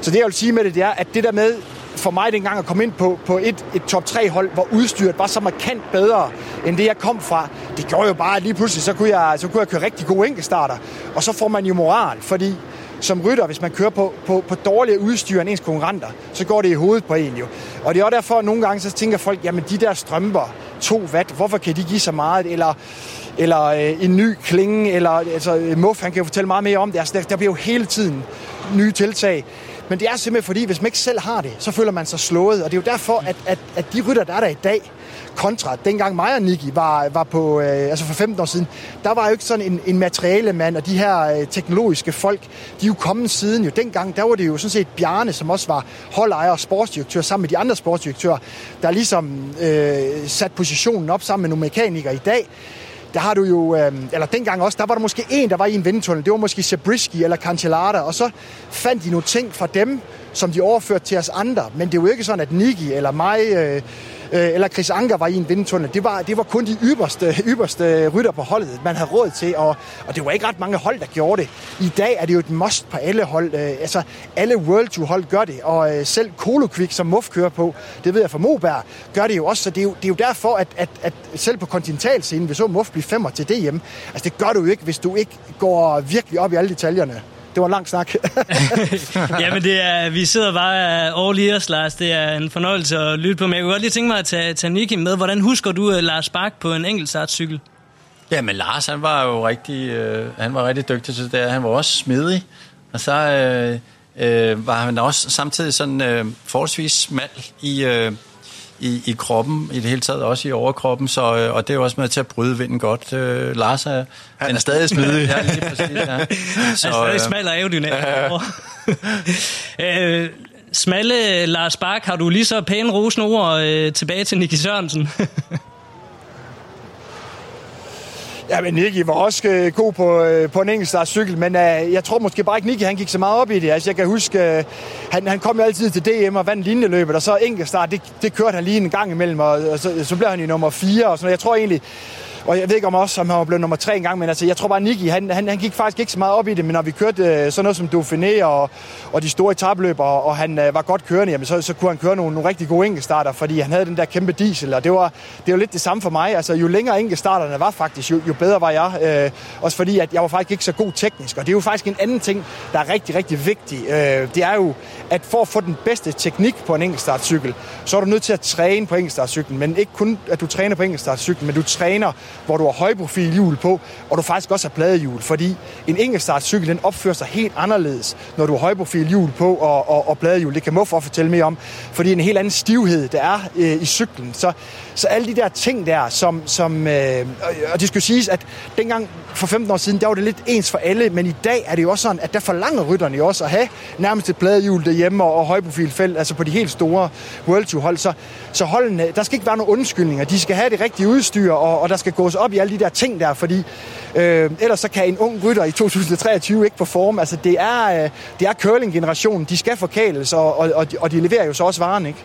Så det jeg vil sige med det, det er, at det der med, for mig dengang at komme ind på, på et, et top 3 hold, hvor udstyret var så markant bedre, end det jeg kom fra. Det gjorde jo bare, at lige pludselig, så kunne jeg, så kunne jeg køre rigtig gode enkeltstarter. Og så får man jo moral, fordi som rytter, hvis man kører på, på, på dårligere udstyr end ens konkurrenter, så går det i hovedet på en jo. Og det er også derfor, at nogle gange så tænker folk, jamen de der strømper, 2 watt, hvorfor kan de give så meget? Eller, eller øh, en ny klinge, eller altså, Muff, han kan jo fortælle meget mere om det. Altså, der, der bliver jo hele tiden nye tiltag. Men det er simpelthen fordi, hvis man ikke selv har det, så føler man sig slået. Og det er jo derfor, at, at, at de rytter, der er der i dag, kontra dengang mig og Niki var, var på, øh, altså for 15 år siden, der var jo ikke sådan en, en materiale mand, og de her øh, teknologiske folk, de er jo kommet siden jo. Dengang, der var det jo sådan set Bjarne, som også var holdejer og sportsdirektør, sammen med de andre sportsdirektører, der ligesom øh, sat positionen op sammen med nogle mekanikere i dag der har du jo, øh, eller dengang også, der var der måske en, der var i en vindtunnel. Det var måske Zabriskie eller Cancellara, og så fandt de nogle ting fra dem, som de overførte til os andre. Men det er jo ikke sådan, at Niki eller mig... Øh, øh, Øh, eller Chris Anker var i en vindtunnel. Det var, det var kun de ypperste, ypperste rytter på holdet, man havde råd til, og, og det var ikke ret mange hold, der gjorde det. I dag er det jo et must på alle hold. Øh, altså, alle World Tour hold gør det, og øh, selv Kolokvik, som Muff kører på, det ved jeg fra Moberg, gør det jo også, så det er jo, det er jo derfor, at, at, at selv på kontinentalscenen, hvis så Muff blive femmer til DM, altså det gør du jo ikke, hvis du ikke går virkelig op i alle detaljerne det var en lang snak. Jamen, det er, vi sidder bare all ears, Lars. Det er en fornøjelse at lytte på. Men jeg kunne godt lige tænke mig at tage, tage Nicky med. Hvordan husker du uh, Lars Bak på en enkeltstartcykel? Ja, men Lars, han var jo rigtig, øh, han var rigtig dygtig til det. Han var også smidig. Og så øh, øh, var han også samtidig sådan øh, forholdsvis smal i, øh, i, i kroppen, i det hele taget også i overkroppen, så, øh, og det er jo også med til at bryde vinden godt. Øh, Lars er... Han er stadig smidig. ja, lige præcis, ja. Så, han er stadig øh, smal og aerodynamisk. øh, smalle Lars Bak, har du lige så pæne rosende ord øh, tilbage til Nicky Sørensen? Ja, men Nicky var også øh, god på, øh, på en enkelt cykel, men øh, jeg tror måske bare ikke, Nicky han gik så meget op i det. Altså, jeg kan huske, øh, han, han kom jo altid til DM og vandt linjeløbet, og så enkeltstart, det, det kørte han lige en gang imellem, og, og så, så blev han i nummer 4, og sådan Jeg tror egentlig, og jeg ved ikke om også, om han var blevet nummer tre engang, men altså, jeg tror bare, Nicky, han, han, han gik faktisk ikke så meget op i det, men når vi kørte øh, sådan noget som Dauphiné og, og de store etabløb, og, og han øh, var godt kørende, jamen, så, så kunne han køre nogle, nogle rigtig gode enkeltstarter, fordi han havde den der kæmpe diesel, og det var, det var lidt det samme for mig. Altså, jo længere enkeltstarterne var faktisk, jo, jo bedre var jeg. Øh, også fordi, at jeg var faktisk ikke så god teknisk, og det er jo faktisk en anden ting, der er rigtig, rigtig vigtig. Øh, det er jo, at for at få den bedste teknik på en enkeltstartcykel, så er du nødt til at træne på enkeltstartcyklen, men ikke kun, at du træner på enkeltstartcyklen, men du træner, hvor du har højprofilhjul på, og du faktisk også har pladehjul, fordi en enkeltstartcykel, den opfører sig helt anderledes, når du har højprofilhjul på og, og, og pladehjul. Det kan Muffer fortælle mere om, fordi en helt anden stivhed, der er øh, i cyklen. Så, så alle de der ting der, som, som øh, og det skal siges, at dengang for 15 år siden, der var det lidt ens for alle, men i dag er det jo også sådan, at der forlanger rytterne jo også at have nærmest et pladehjul derhjemme og, og højprofilfelt, altså på de helt store World Tour hold. Så, så holdene, der skal ikke være nogen undskyldninger. De skal have det rigtige udstyr, og, og der skal gås op i alle de der ting der, fordi øh, ellers så kan en ung rytter i 2023 ikke performe. Altså det er, øh, det er curling-generationen. De skal forkæles, og, og, og, de, og de leverer jo så også varen, ikke?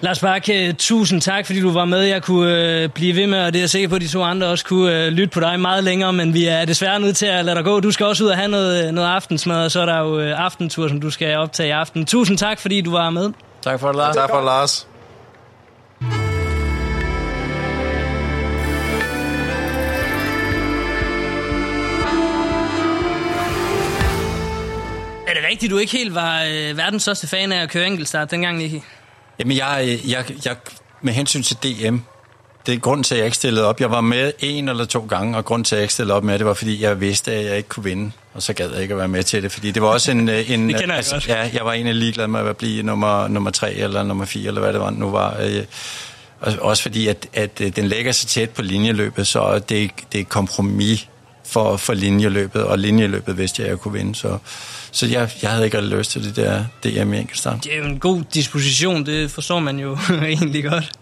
Lars Bakke, tusind tak, fordi du var med. Jeg kunne øh, blive ved med, og det er jeg sikker på, at de to andre også kunne øh, lytte på dig meget længere, men vi er desværre nødt til at lade dig gå. Du skal også ud og have noget, noget aftensmad, og så er der jo øh, aftentur, som du skal optage i aften. Tusind tak, fordi du var med. Tak for det, Lars. Tak for det, Lars. Rigtigt, du ikke helt var øh, verdens største fan af at køre enkeltstart dengang, Nicky? Jamen, jeg, jeg, jeg, med hensyn til DM, det er grund til, at jeg ikke stillede op. Jeg var med en eller to gange, og grund til, at jeg ikke stillede op med, det var, fordi jeg vidste, at jeg ikke kunne vinde. Og så gad jeg ikke at være med til det, fordi det var også en... øh, en Det kender jeg altså, godt. Ja, jeg var egentlig ligeglad med at blive nummer, nummer tre eller nummer fire, eller hvad det var nu var. Øh, og Også fordi, at, at øh, den lægger sig tæt på linjeløbet, så det, det er et kompromis for, for linjeløbet, og linjeløbet vidste jeg, at jeg kunne vinde. Så, så jeg, jeg havde ikke lyst til det der DM i enkeltstart. Det er jo en god disposition, det forstår man jo egentlig godt.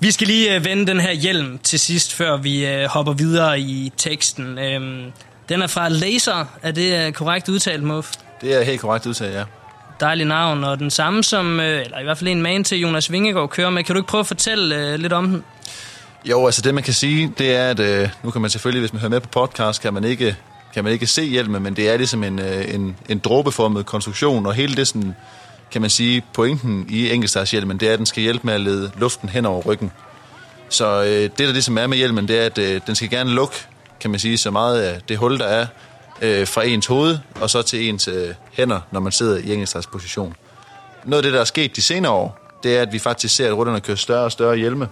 Vi skal lige øh, vende den her hjelm til sidst, før vi øh, hopper videre i teksten. Øhm, den er fra Laser, er det øh, korrekt udtalt, Muff? Det er helt korrekt udtalt, ja. Dejlig navn, og den samme som, eller i hvert fald en man til Jonas Vingegaard kører med. Kan du ikke prøve at fortælle lidt om den? Jo, altså det man kan sige, det er, at øh, nu kan man selvfølgelig, hvis man hører med på podcast, kan man ikke, kan man ikke se hjelmen, men det er ligesom en, øh, en, en dråbeformet konstruktion, og hele det sådan, kan man sige, pointen i enkeltstartshjelmen, det er, at den skal hjælpe med at lede luften hen over ryggen. Så øh, det, der ligesom er med hjelmen, det er, at øh, den skal gerne lukke, kan man sige, så meget af det hul, der er øh, fra ens hoved, og så til ens øh, hænder, når man sidder i enkeltstartsposition. Noget af det, der er sket de senere år, det er, at vi faktisk ser, at rytterne kører større og større hjelme.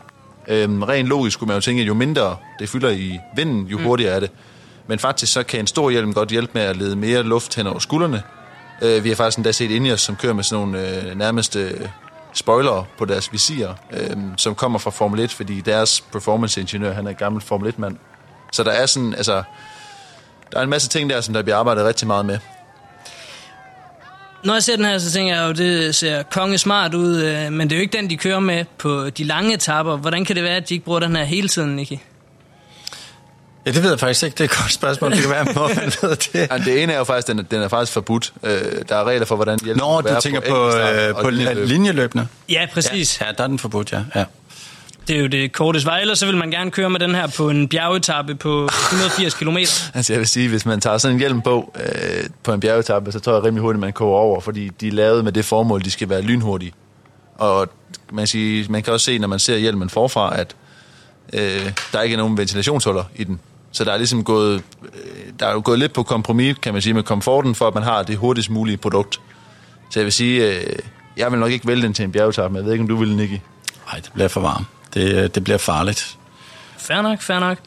Øhm, rent logisk skulle man jo tænke, at jo mindre det fylder i vinden, jo hurtigere er det. Men faktisk så kan en stor hjelm godt hjælpe med at lede mere luft hen over skuldrene. Øh, vi har faktisk endda set Ineos, som kører med sådan nogle øh, nærmest øh, spoilere på deres visir, øh, som kommer fra Formel 1, fordi deres performance-ingeniør, han er en gammel Formel 1-mand. Så der er sådan, altså, der er en masse ting der, som der bliver arbejdet rigtig meget med. Når jeg ser den her, så tænker jeg jo, det ser konge smart ud, øh, men det er jo ikke den, de kører med på de lange etapper. Hvordan kan det være, at de ikke bruger den her hele tiden, Nicky? Ja, det ved jeg faktisk ikke. Det er et godt spørgsmål. Det kan være, at man ved det. Ja, det ene er jo faktisk, den er, den er faktisk forbudt. Øh, der er regler for, hvordan hjælp Nå, du tænker på, øh, på linjeløb. linjeløbene? Ja, præcis. Ja, ja, der er den forbudt, ja. ja. Det er jo det korteste vej, ellers så vil man gerne køre med den her på en bjergetappe på 180 km. Altså jeg vil sige, hvis man tager sådan en hjelm på øh, på en bjergetappe, så tror jeg rimelig hurtigt, man koger over, fordi de er lavet med det formål, de skal være lynhurtige. Og man, siger, man kan også se, når man ser hjelmen forfra, at øh, der ikke er nogen ventilationshuller i den. Så der er ligesom gået, øh, der er jo gået lidt på kompromis, kan man sige, med komforten, for at man har det hurtigst mulige produkt. Så jeg vil sige, øh, jeg vil nok ikke vælge den til en bjergetappe, men jeg ved ikke, om du vil, Nicky. Nej, det bliver for varmt. Det, øh, det bliver farligt. Fair nok, fair nok.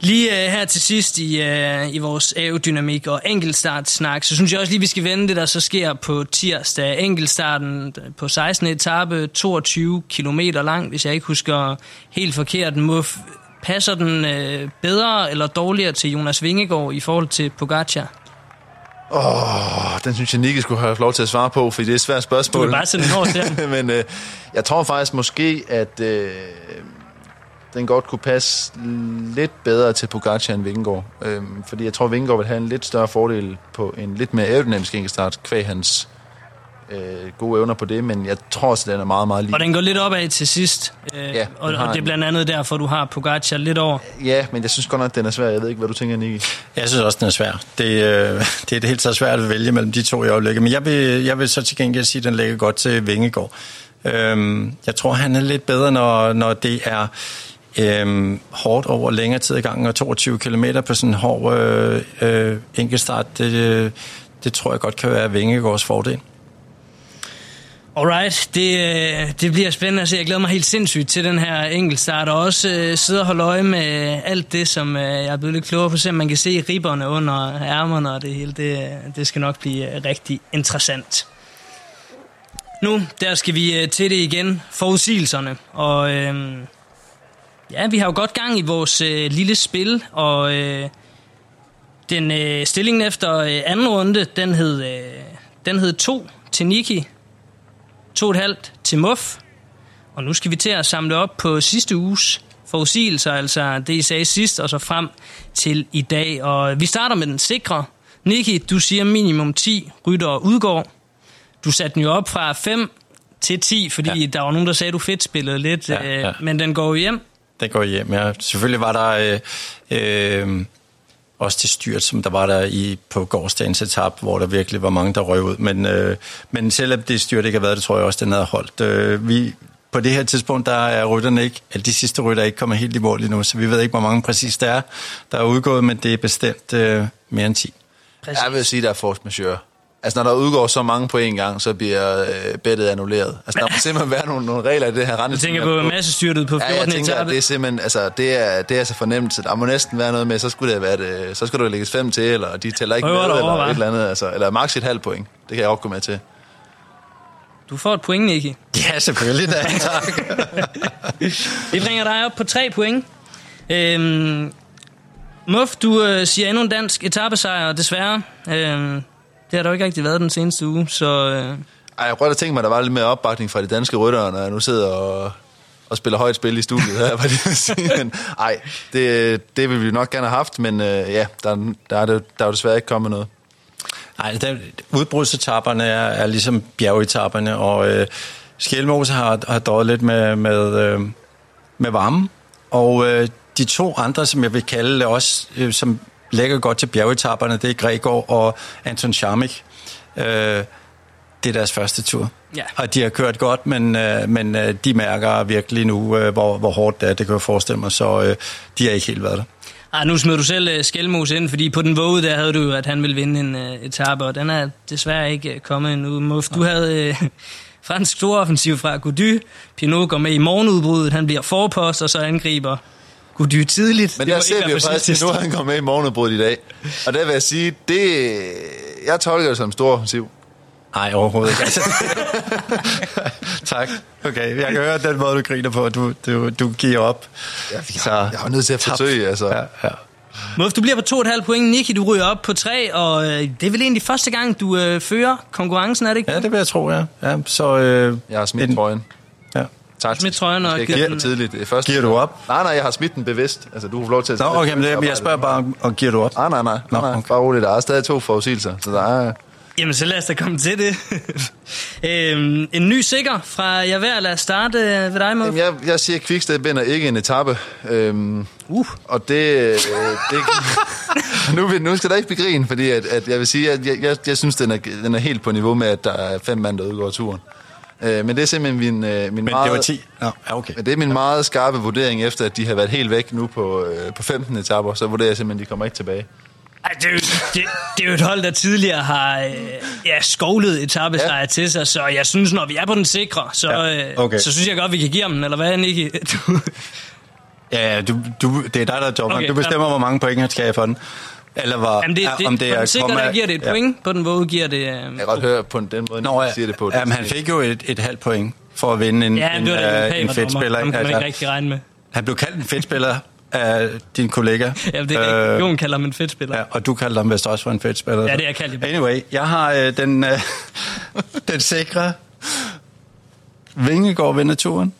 Lige uh, her til sidst i, uh, i vores aerodynamik og enkeltstartsnak, så synes jeg også lige, vi skal vende det, der så sker på tirsdag. Enkeltstarten på 16. etape, 22 km lang, hvis jeg ikke husker helt forkert. Muff, passer den uh, bedre eller dårligere til Jonas Vingegaard i forhold til Pogacar? Åh, den synes jeg, Nicky skulle have lov til at svare på, fordi det er et svært spørgsmål. Du kan bare sende den over til ham. Men øh, jeg tror faktisk måske, at øh, den godt kunne passe lidt bedre til Pogacar end Vingegaard. Øh, fordi jeg tror, Vingegaard vil have en lidt større fordel på en lidt mere aerodynamisk enkeltstart, kvæg hans øh, gode evner på det, men jeg tror også, den er meget, meget lige. Og den går lidt opad til sidst, øh, Ja, og, og det er blandt andet derfor, du har Pogacar lidt over. Ja, men jeg synes godt nok, at den er svær. Jeg ved ikke, hvad du tænker, Nicky. Jeg synes også, den er svær. Det, øh, det er det helt taget svært at vælge mellem de to i øjeblikket. Men jeg vil, jeg vil så til gengæld sige, at den ligger godt til Vingegaard. Øhm, jeg tror, han er lidt bedre, når, når det er øhm, hårdt over længere tid i gangen, og 22 km på sådan en hård øh, øh, enkeltstart, det, øh, det tror jeg godt kan være Vingegaards fordel. Alright, det, øh, det bliver spændende at se. Jeg glæder mig helt sindssygt til den her enkeltstart, og også øh, sidde og holde øje med alt det, som øh, jeg er blevet lidt klogere på, så man kan se ribberne under ærmerne og det hele. Det, øh, det skal nok blive øh, rigtig interessant. Nu, der skal vi øh, til det igen, forudsigelserne. Og øh, ja, vi har jo godt gang i vores øh, lille spil, og øh, den øh, stillingen efter øh, anden runde, den hed, øh, den hed 2 til Niki, to og et halvt til Muff. Og nu skal vi til at samle op på sidste uges forudsigelser, altså det I sagde sidst, og så frem til i dag. Og vi starter med den sikre. Niki, du siger minimum 10 rytter og udgår. Du satte den jo op fra 5 til 10, fordi ja. der var nogen, der sagde, at du fedt spillede lidt, Ja, øh, ja. men den går jo hjem. Den går hjem, ja. Selvfølgelig var der øh, øh, også til styrt, som der var der i på gårdsdagens etap, hvor der virkelig var mange, der røg ud. Men, øh, men selvom det styrt ikke har været, det tror jeg også, den havde holdt. Øh, vi, på det her tidspunkt, der er rytterne ikke, eller de sidste rytter er ikke kommet helt i mål endnu, så vi ved ikke, hvor mange præcis der er, der er udgået, men det er bestemt øh, mere end 10. Præcis. Jeg vil sige, der er force majeure. Altså, når der udgår så mange på en gang, så bliver øh, bettet annulleret. Altså, der må simpelthen være nogle, nogle regler i det her rende. Du tænker på massestyrtet på 14. Ja, jeg tænker, at det er simpelthen, altså, det er, det er så fornemt, der må næsten være noget med, så skulle det være, det, så skulle der lægges fem til, eller de tæller ikke med, eller over, et eller andet, altså, eller max et halvt point. Det kan jeg også gå med til. Du får et point, Nicky. Ja, selvfølgelig da. Tak. Det bringer dig op på tre point. Øhm, Muff, du øh, siger endnu en dansk etappesejr, desværre. Øhm, det har der jo ikke rigtig været den seneste uge, så... Øh, Ej, jeg godt have tænkt mig, at der var lidt mere opbakning fra de danske ryttere, når jeg nu sidder og, og spiller højt spil i studiet her, hvad det vil sige. Men ej, det, det vil vi nok gerne have haft, men øh, ja, der, der, er det, der er jo desværre ikke kommet noget. Nej, der, udbrudsetapperne er, er ligesom bjergetapperne, og øh, Skelmose har, har døjet lidt med, med, øh, med varmen. Og øh, de to andre, som jeg vil kalde også, øh, som lægger godt til bjergetapperne, det er Gregor og Anton Charmik. Øh, det er deres første tur. Ja. Og de har kørt godt, men, øh, men øh, de mærker virkelig nu, øh, hvor, hvor hårdt det er, det kan jeg forestille mig, så øh, de har ikke helt været der. ej, nu smed du selv øh, Skelmos ind, fordi på den våge, der havde du jo, at han ville vinde en øh, etape, og den er desværre ikke øh, kommet endnu. Muff, du havde øh, fransk storoffensiv fra Gody. Pinot går med i morgenudbruddet, han bliver forpost, og så angriber Gody tidligt. Men Det der ser vi jo faktisk, at nu han kommet med i morgenudbruddet i dag. Og der vil jeg sige, det, jeg tolker det som stor offensiv. Nej, overhovedet ikke. Altså, tak. Okay, jeg kan høre den måde, du griner på. Du, du, du giver op. Så, jeg var nødt til at forsøge, altså. Ja, ja. Muff, du bliver på 2,5 point. Nicky, du ryger op på 3, og øh, det er vel egentlig første gang, du øh, fører konkurrencen, er det ikke? Ja, det vil jeg tro, ja. ja så, øh, Jeg har smidt en- trøjen. Tak. Smidt trøjen og giver den- tidligt. Det er første. Giver du op? Nej, nej, jeg har smidt den bevidst. Altså, du får lov til at... Nå, okay, men det, jeg spørger bare, og giver du op? Nej, nej, nej. Nå, nej, nej. okay. Bare roligt. Der er stadig to forudsigelser. Så der er... Jamen, så lad os da komme til det. øhm, en ny sikker fra jeg er ved at lade starte øh, ved dig, Muff. Jamen, jeg, jeg siger, at Quickstep vinder ikke en etape. Øhm, Uh. Og det... Øh, det nu, nu skal der ikke blive grin, fordi at, at jeg vil sige, at jeg, jeg, jeg synes, den er, den er helt på niveau med, at der er fem mand, der udgår turen. Øh, men det er simpelthen min, øh, min Men meget... det var 10? Nå, ja, okay. Men det er min meget skarpe vurdering, efter at de har været helt væk nu på, øh, på 15 etaper, så vurderer jeg simpelthen, at de kommer ikke tilbage. Ej, det, er jo, det, det er jo et hold, der tidligere har øh, ja, skovlet etappesejr ja. til sig, så jeg synes, når vi er på den sikre, så, Ja, øh, okay. så synes jeg godt, vi kan give ham den, eller hvad, Nicky? Du, Ja, du, du, det er dig, der er dommer. Okay, du bestemmer, ja. hvor mange point han skal have for den. Eller hvor, jamen, det, det, om det på er den sikre, der giver det et ja. point, på den våge giver det... Øh, Jeg kan godt høre på den måde, Nå, ja. siger det på. Jamen, han fik jo et, et halvt point for at vinde en, ja, en, det var da øh, en en fedtspiller. Ham kan man Altså, ikke rigtig regne med. han blev kaldt en fedtspiller af din kollega. Ja, det er rigtigt. Jon kalder ham en fedtspiller. Ja, og du kalder ham vist også for en fedtspiller. Ja, det er jeg kaldt Anyway, jeg har øh, den, øh, den sikre Vingegaard vinder turen.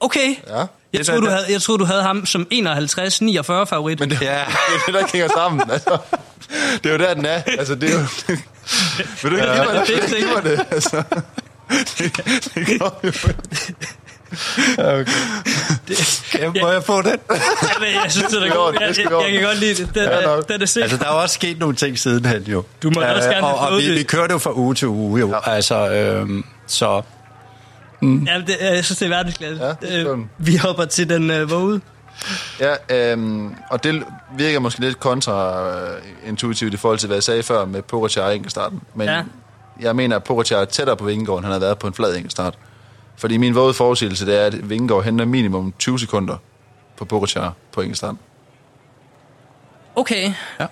Okay. Ja. Jeg Det troede, du havde, jeg troede, du havde ham som 51-49 favorit. Men det, Ja. det er det, der hænger sammen. Altså, det er jo der, den er. Altså, det er jo... Vil du ikke give mig det? det Vil du ikke give mig det? Altså, det, det jo. Okay. Kan, må jeg få den? Jamen, jeg synes, det er Det godt. Jeg, det jeg, jeg, kan godt lide det. Den, Ja, er, den er. Altså, der er jo også sket nogle ting sidenhen, jo. Du må også gerne have og, og vi, det. vi kører det jo fra uge til uge, jo. Ja. Altså, øhm, så... Ja, det, jeg synes, det er verdensklasse. Ja, det er Øh, vi hopper til den øh, våge. Ja, øhm, og det virker måske lidt kontraintuitivt i forhold til, hvad jeg sagde før med Pogacar i enkeltstarten. Men Ja. jeg mener, at Pogacar er tættere på Vingegaard, end han har været på en flad enkeltstart. Fordi min våde forudsigelse, det er, at Vingegaard henter minimum 20 sekunder på Pogacar på enkeltstart. Okay. Ja.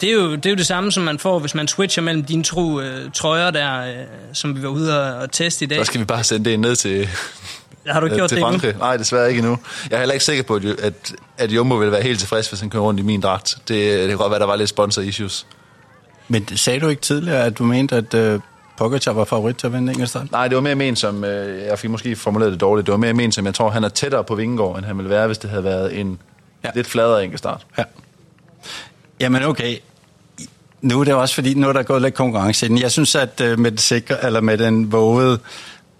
Det er, jo, det er jo det samme, som man får, hvis man switcher mellem dine to øh, trøjer der, øh, som vi var ude og, og teste i dag. Så skal vi bare sende det ned til, Har du ikke gjort til det endnu? Frankrig. Nej, desværre ikke endnu. Jeg er heller ikke sikker på, at, at, at Jumbo vil være helt tilfreds, hvis han kører rundt i min dragt. Det, det kan godt være, der var lidt sponsor-issues. Men sagde du ikke tidligere, at du mente, at øh, Pogacar var favorit til at vinde enkeltstart? Nej, det var mere men som, øh, jeg fik måske formuleret det dårligt, det var mere men som, jeg tror, han er tættere på Vingegaard, end han ville være, hvis det havde været en Ja. ja. lidt fladere enkeltstart. Ja. Jamen okay. Nu er det også fordi, nu er der gået lidt konkurrence i. Jeg synes, at øh, med den sikre, eller med den vågede,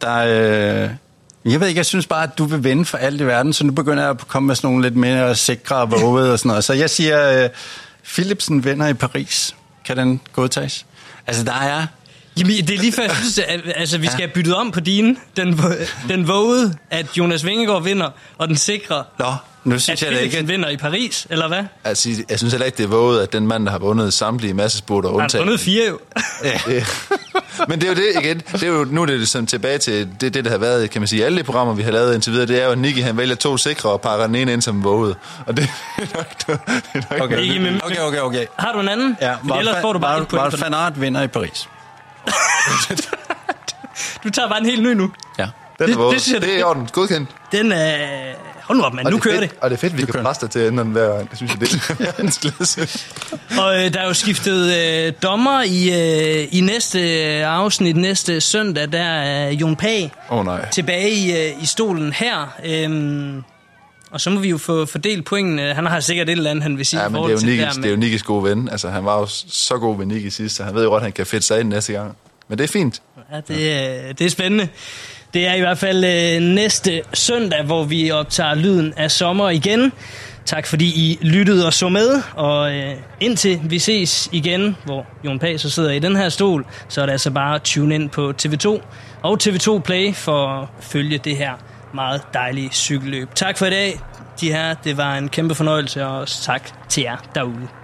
der... Øh, jeg ved ikke, jeg synes bare, at du vil vinde for alt i verden, så nu begynder jeg at komme med sådan nogle lidt mere sikre og vågede og sådan noget. Så jeg siger, øh, Philipsen vinder i Paris. Kan den godtages? Altså, der er Jamen, det er lige før, jeg synes, at altså, vi skal have byttet om på dine. Den, den vågede, at Jonas Vingegaard vinder, og den sikre, Nå, nu synes at jeg ikke... vinder i Paris, eller hvad? Altså, jeg synes heller ikke, det er våget, at den mand, der har vundet samtlige massespurter, Han har undtagen... vundet fire jo. Det- Men det er jo det igen. Det er jo, nu er det ligesom tilbage til det, det, der har været, kan man sige, alle de programmer, vi har lavet indtil videre, det er jo, at Nicky han vælger to sikre og pakker den ene ind som våget. Og det er nok, det er nok Okay, Ikke okay, okay. okay. Har du en anden? Ja, Fordi ellers får du bare den. van Aert vinder i Paris. Du tager bare en helt ny nu. Ja. Den er det- det synes jeg, det, det- er i orden. Godkendt. Den er... Hold nu op, mand. Og Nu er kører fedt, det. Og det er fedt, vi kan presse dig til at ændre den hver gang. Det synes jeg, det er hans glæde. Og øh, der er jo skiftet øh, dommer i, øh, i næste øh, afsnit, næste søndag. Der er Jon Pag oh, nej. tilbage i, øh, i stolen her. Øhm, og så må vi jo få fordelt pointene. Han har sikkert et eller andet, han vil sige Ja, men det er jo til Nickis, der det er jo Nickis gode ven. Altså, han var jo så god ved Nicky sidst, så han ved jo godt, at han kan fedte sig ind næste gang. Men det er fint. Ja, det, er- det er spændende. Det er i hvert fald øh, næste søndag, hvor vi optager lyden af sommer igen. Tak fordi I lyttede og så med, og øh, indtil vi ses igen, hvor Jon Pag så sidder i den her stol, så er det altså bare at tune ind på TV2 og TV2 Play for at følge det her meget dejlige cykelløb. Tak for i dag, de her. Det var en kæmpe fornøjelse, og også tak til jer derude.